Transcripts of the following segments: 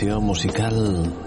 selección musical.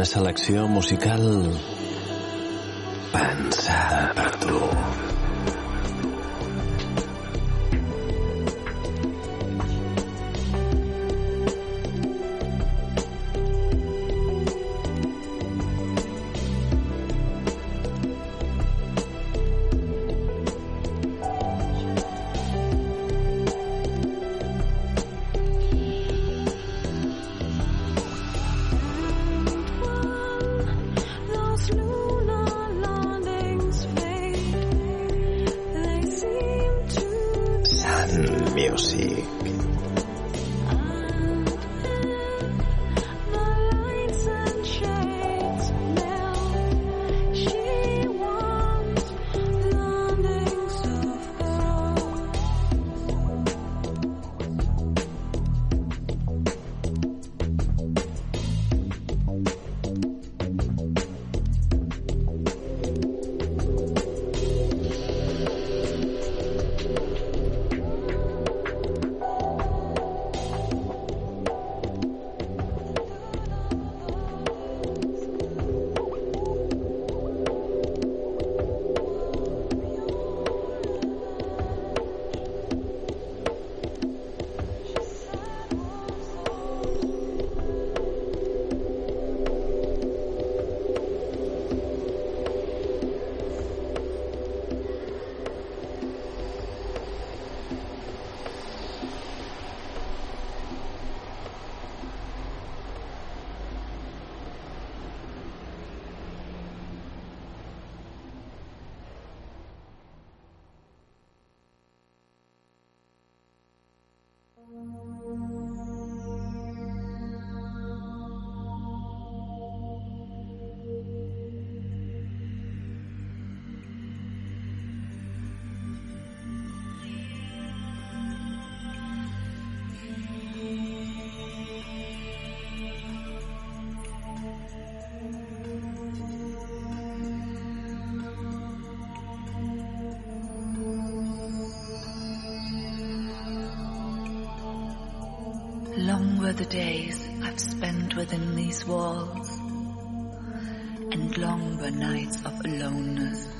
una selecció musical Music. the days I've spent within these walls and longer nights of aloneness.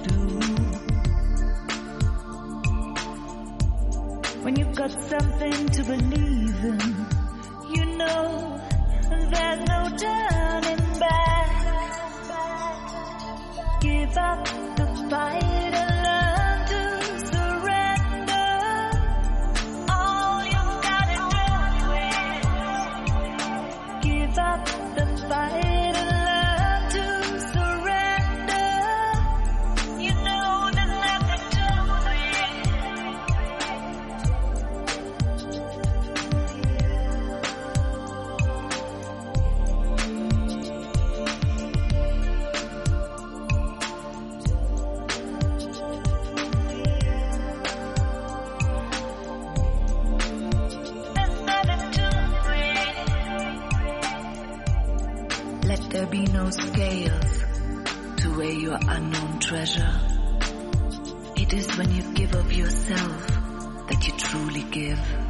got something to believe in. You know, there's no doubt. give.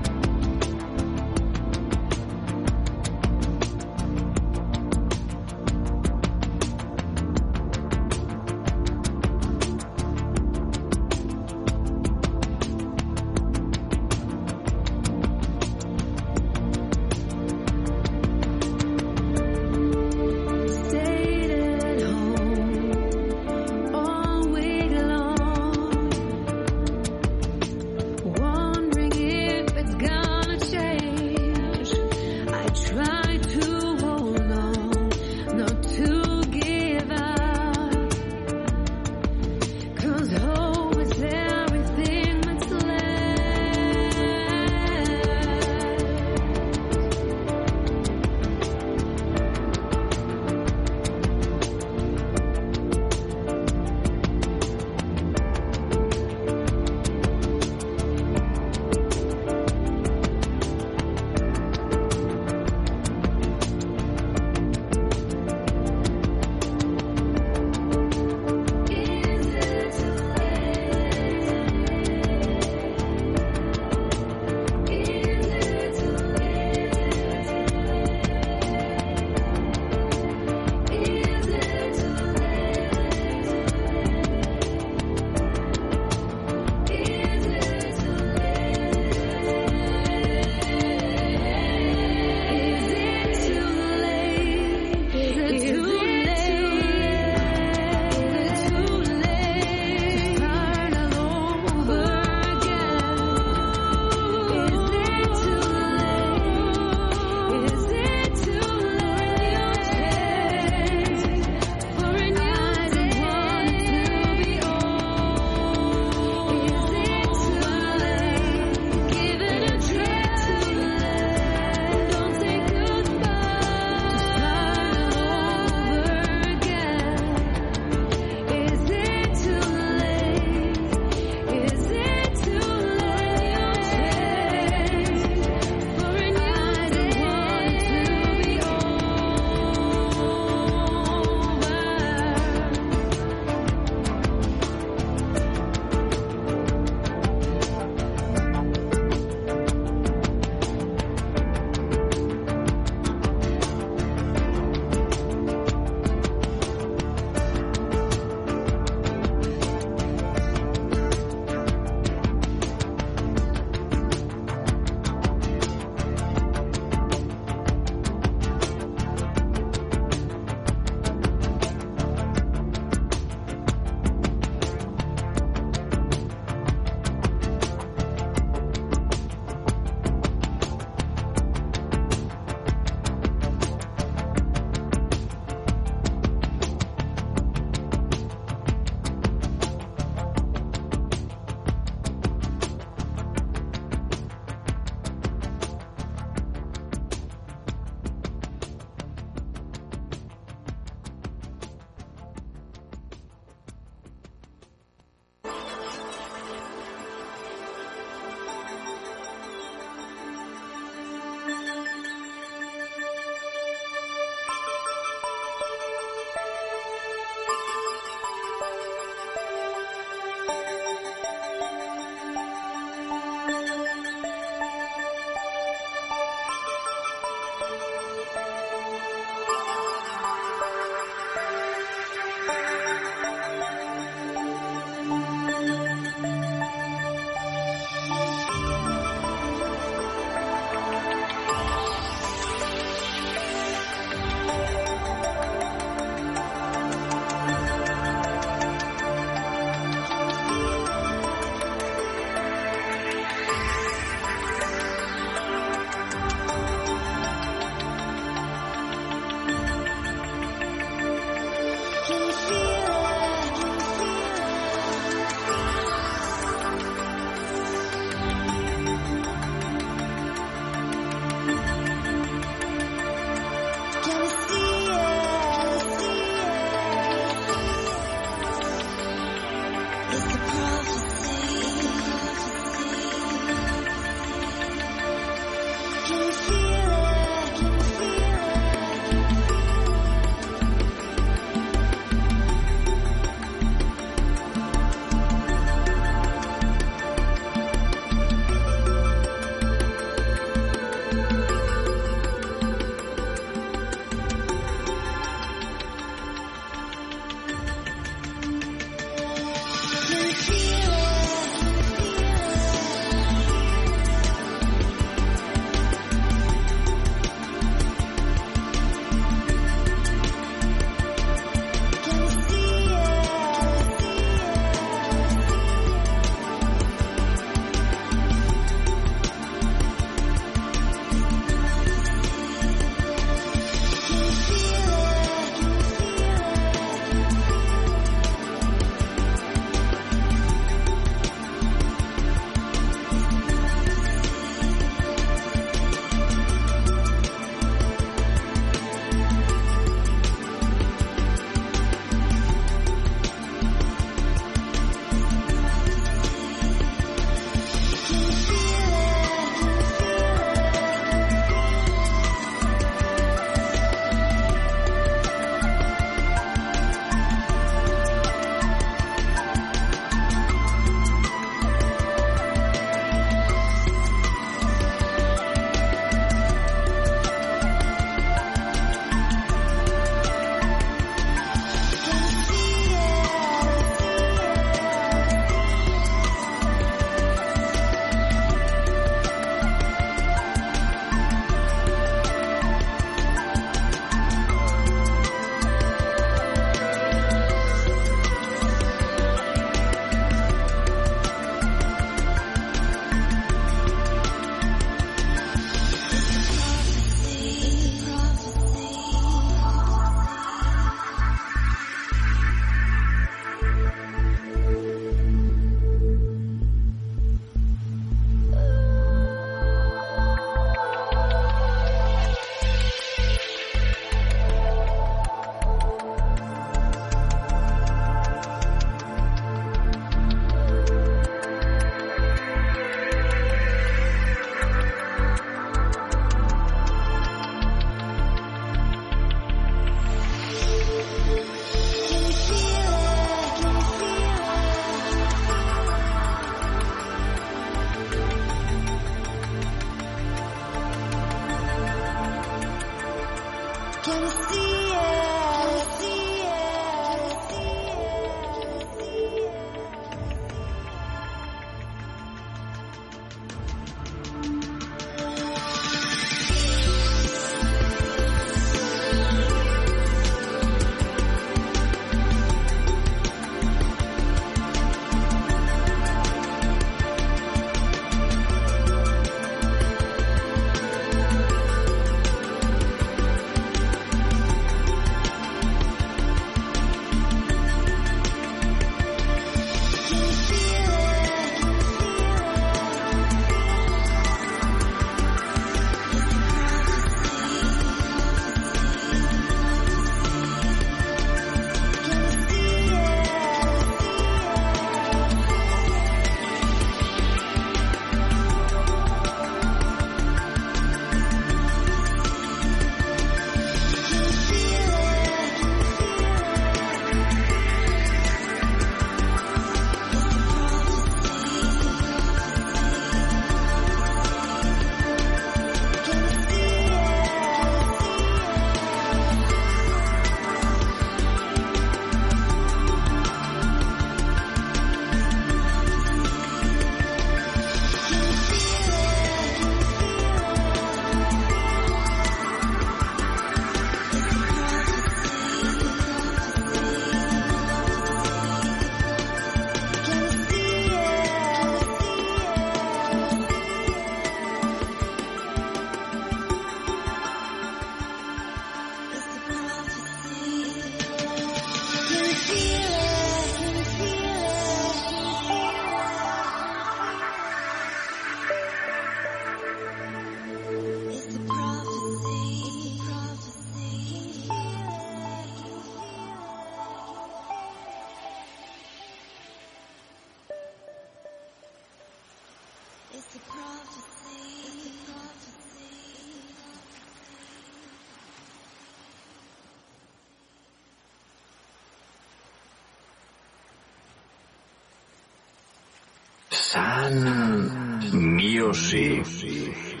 Music.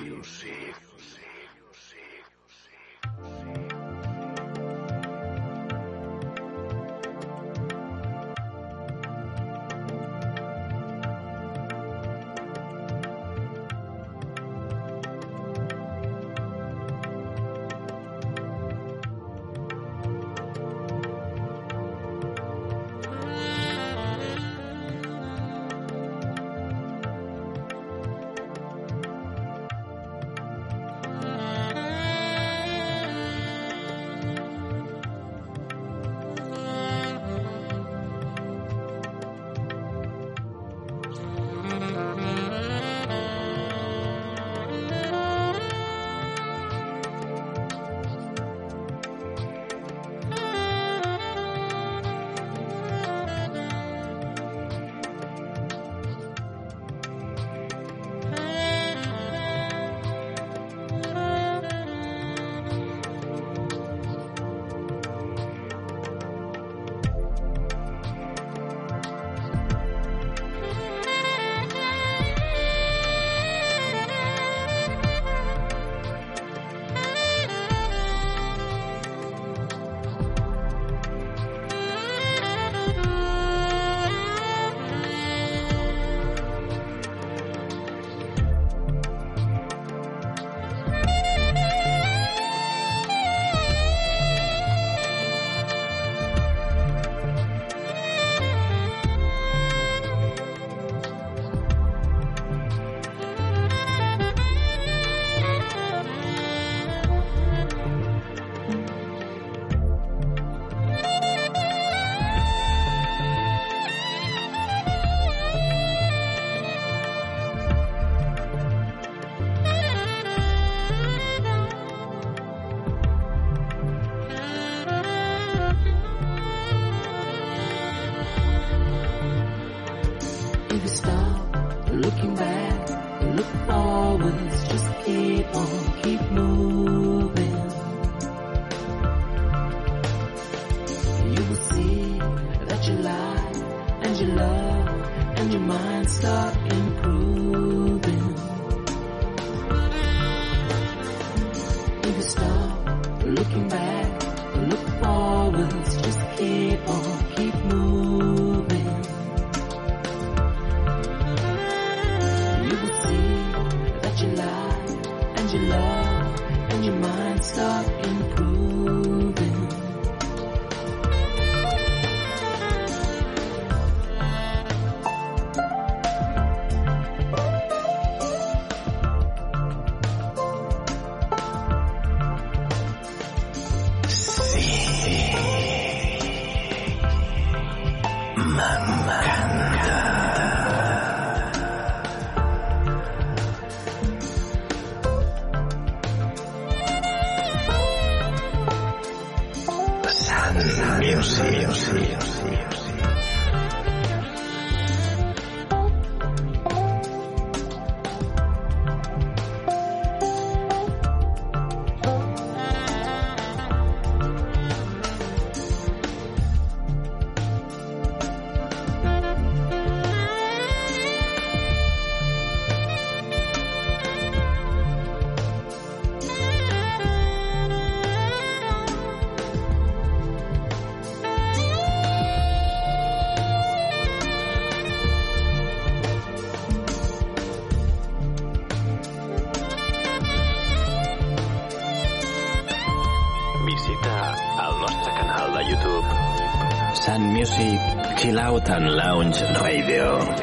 Out and Lounge Radio.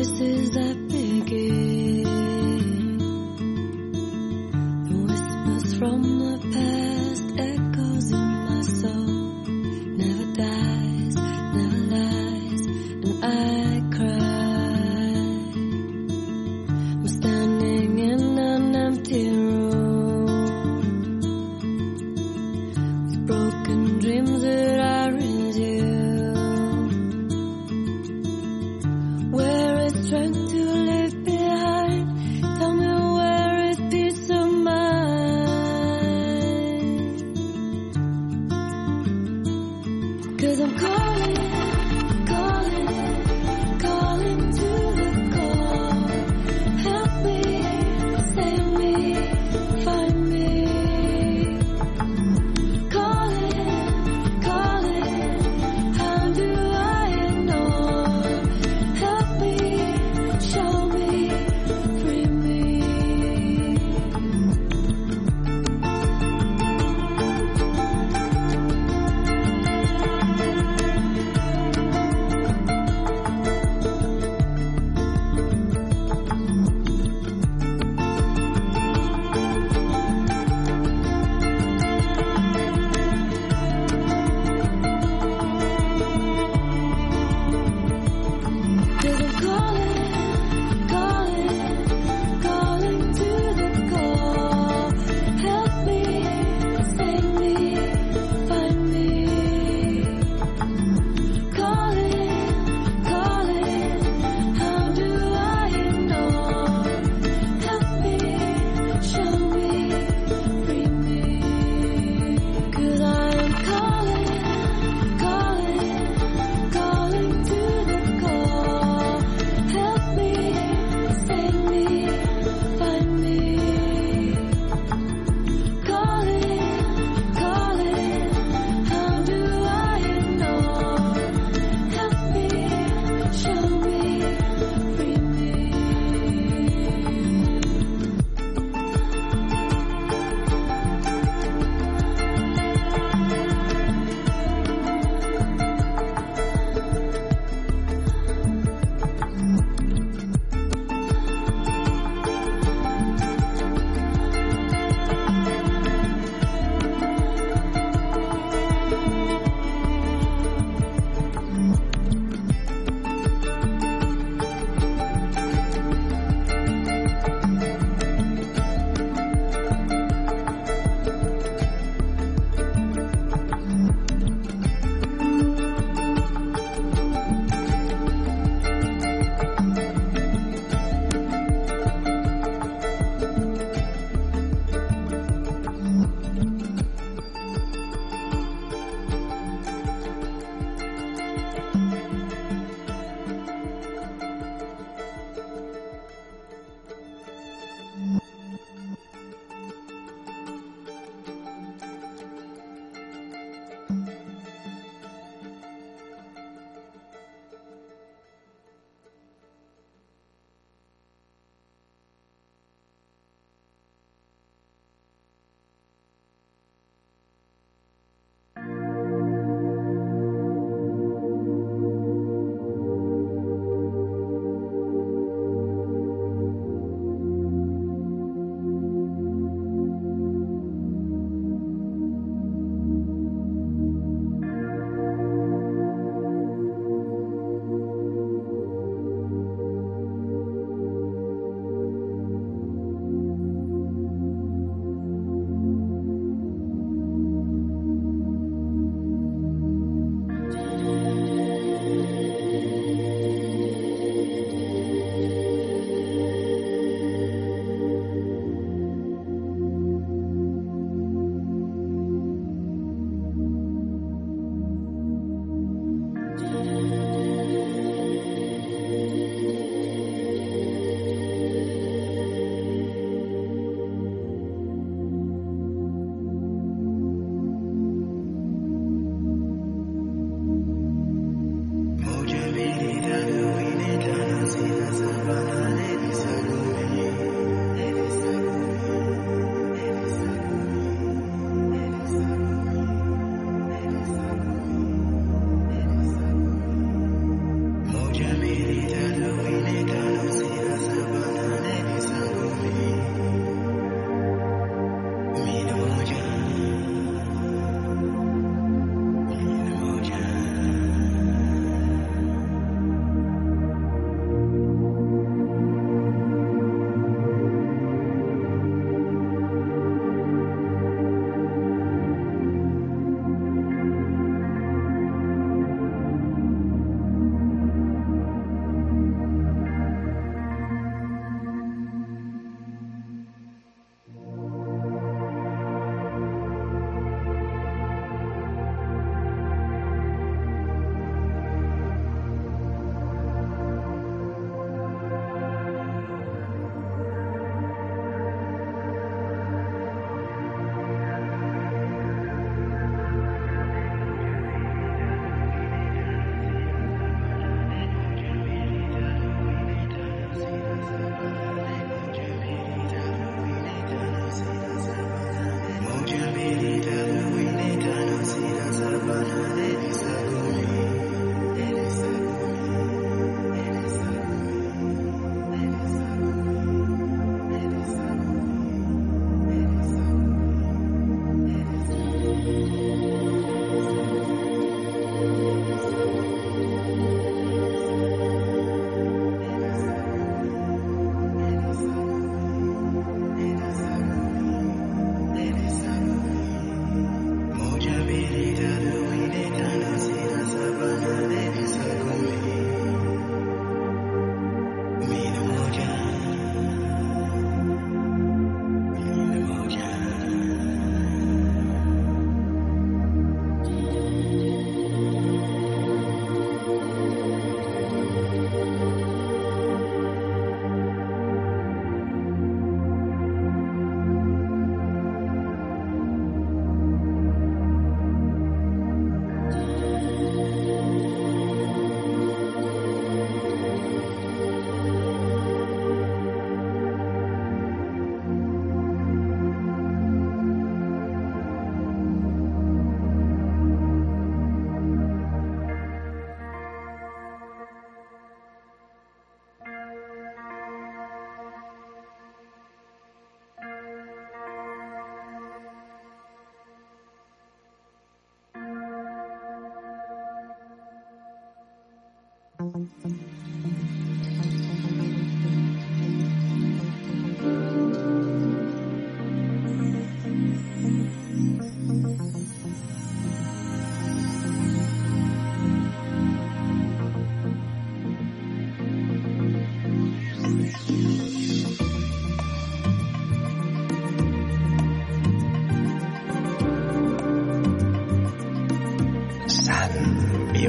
voices that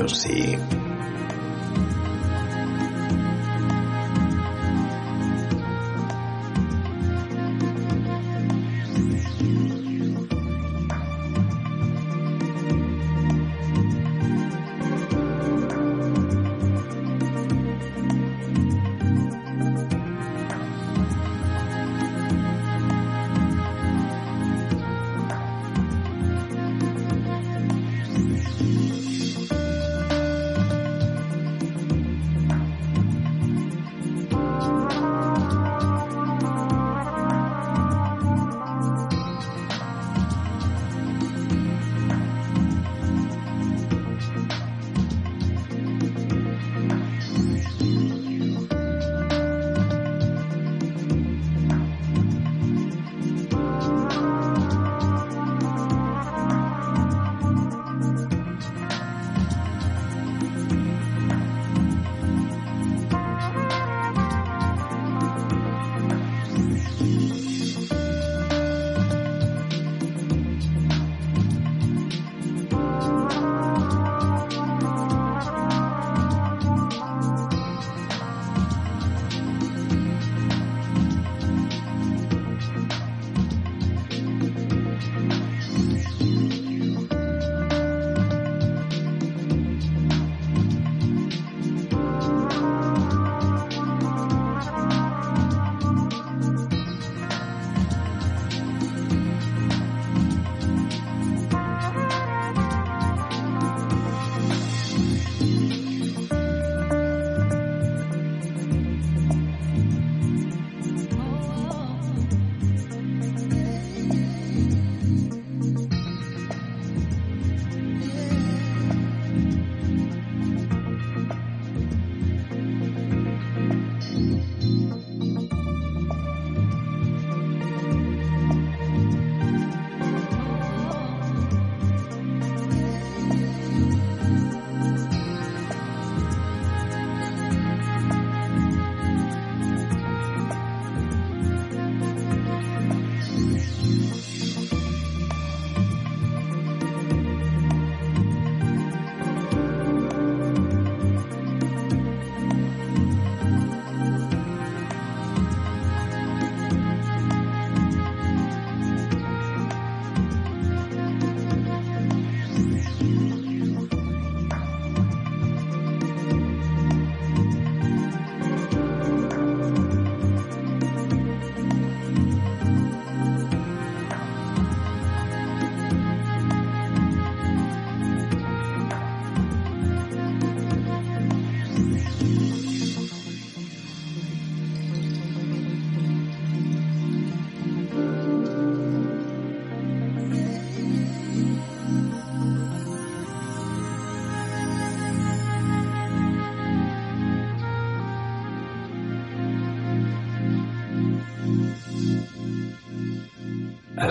Music.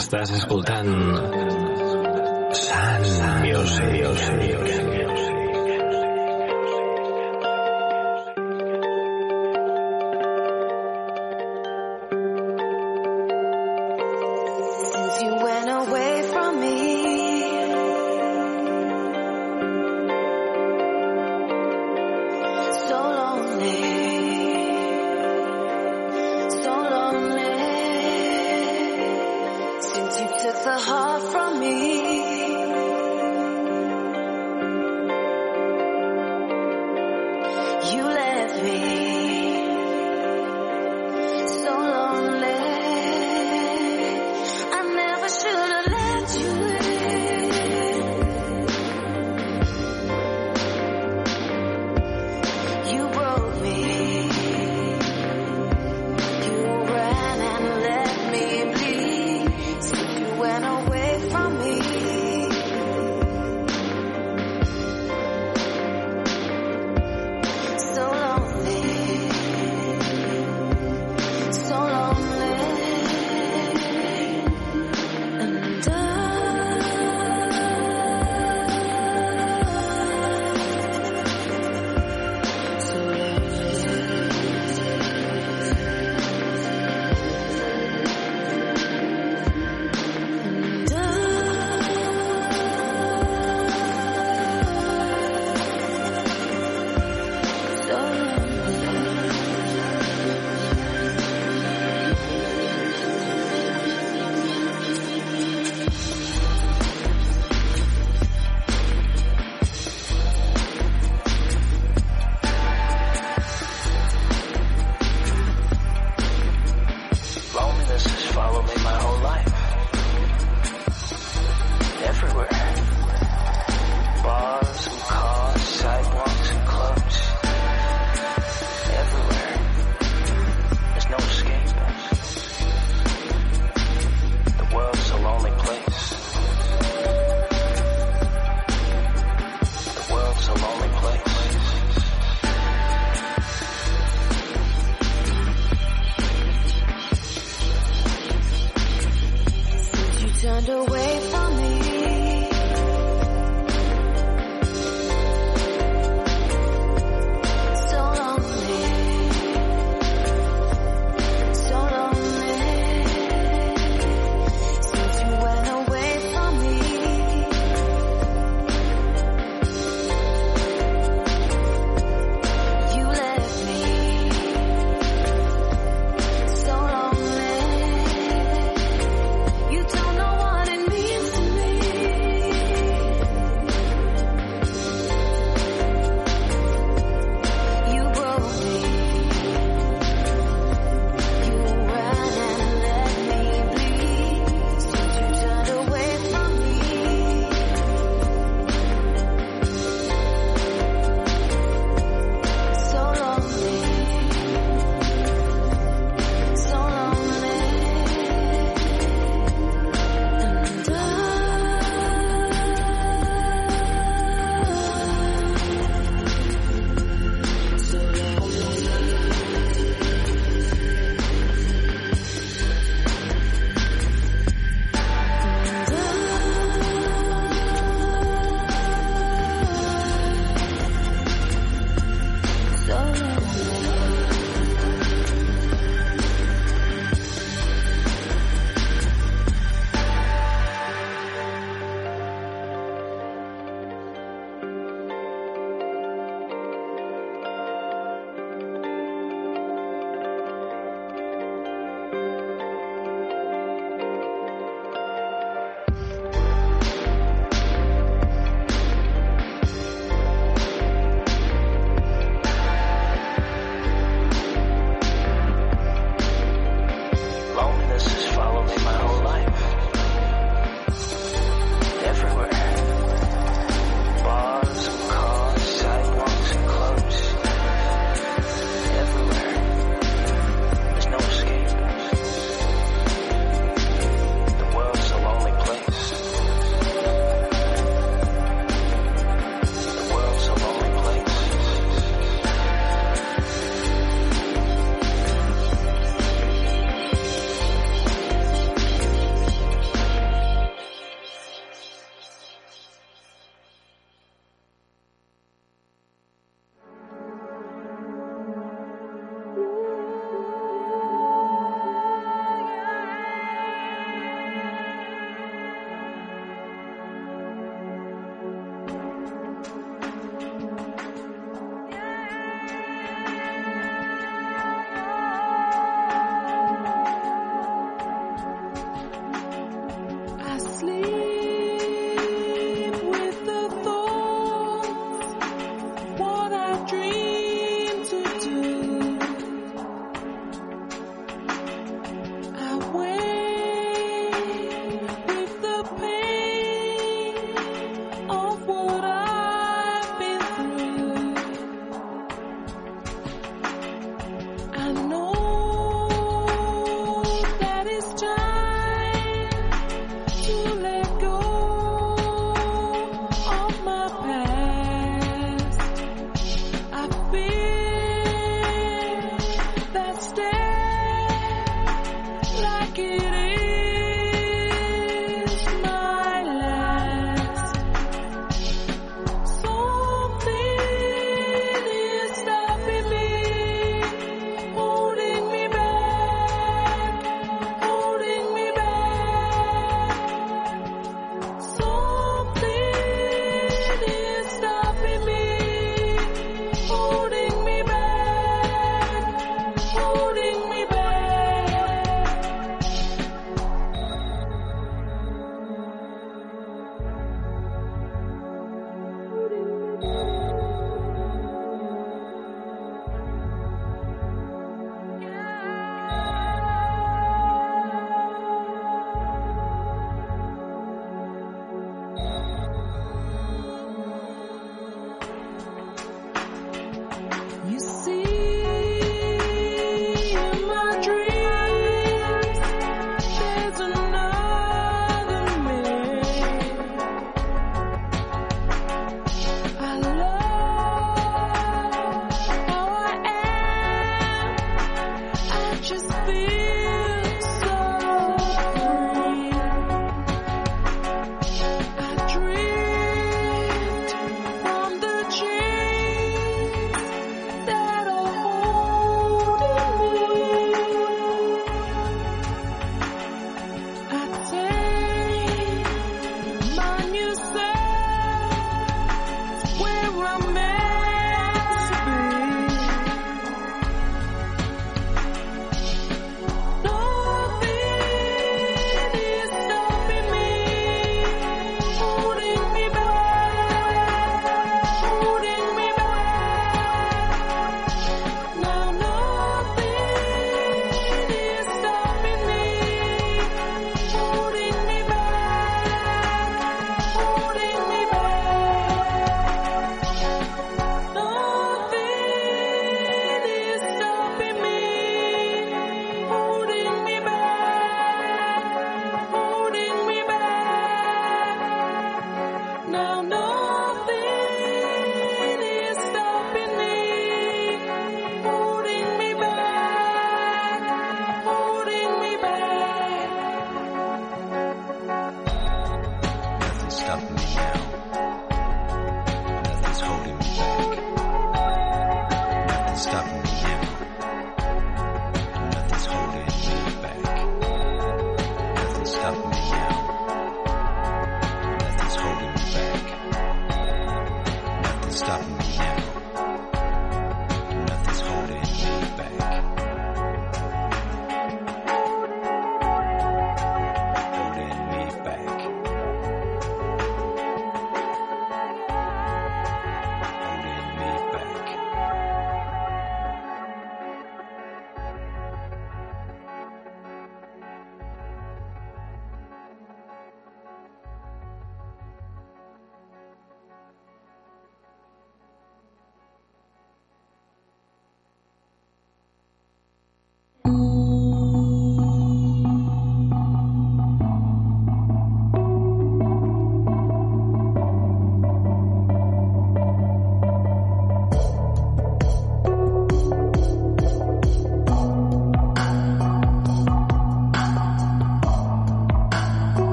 Estàs escoltant Sun Music.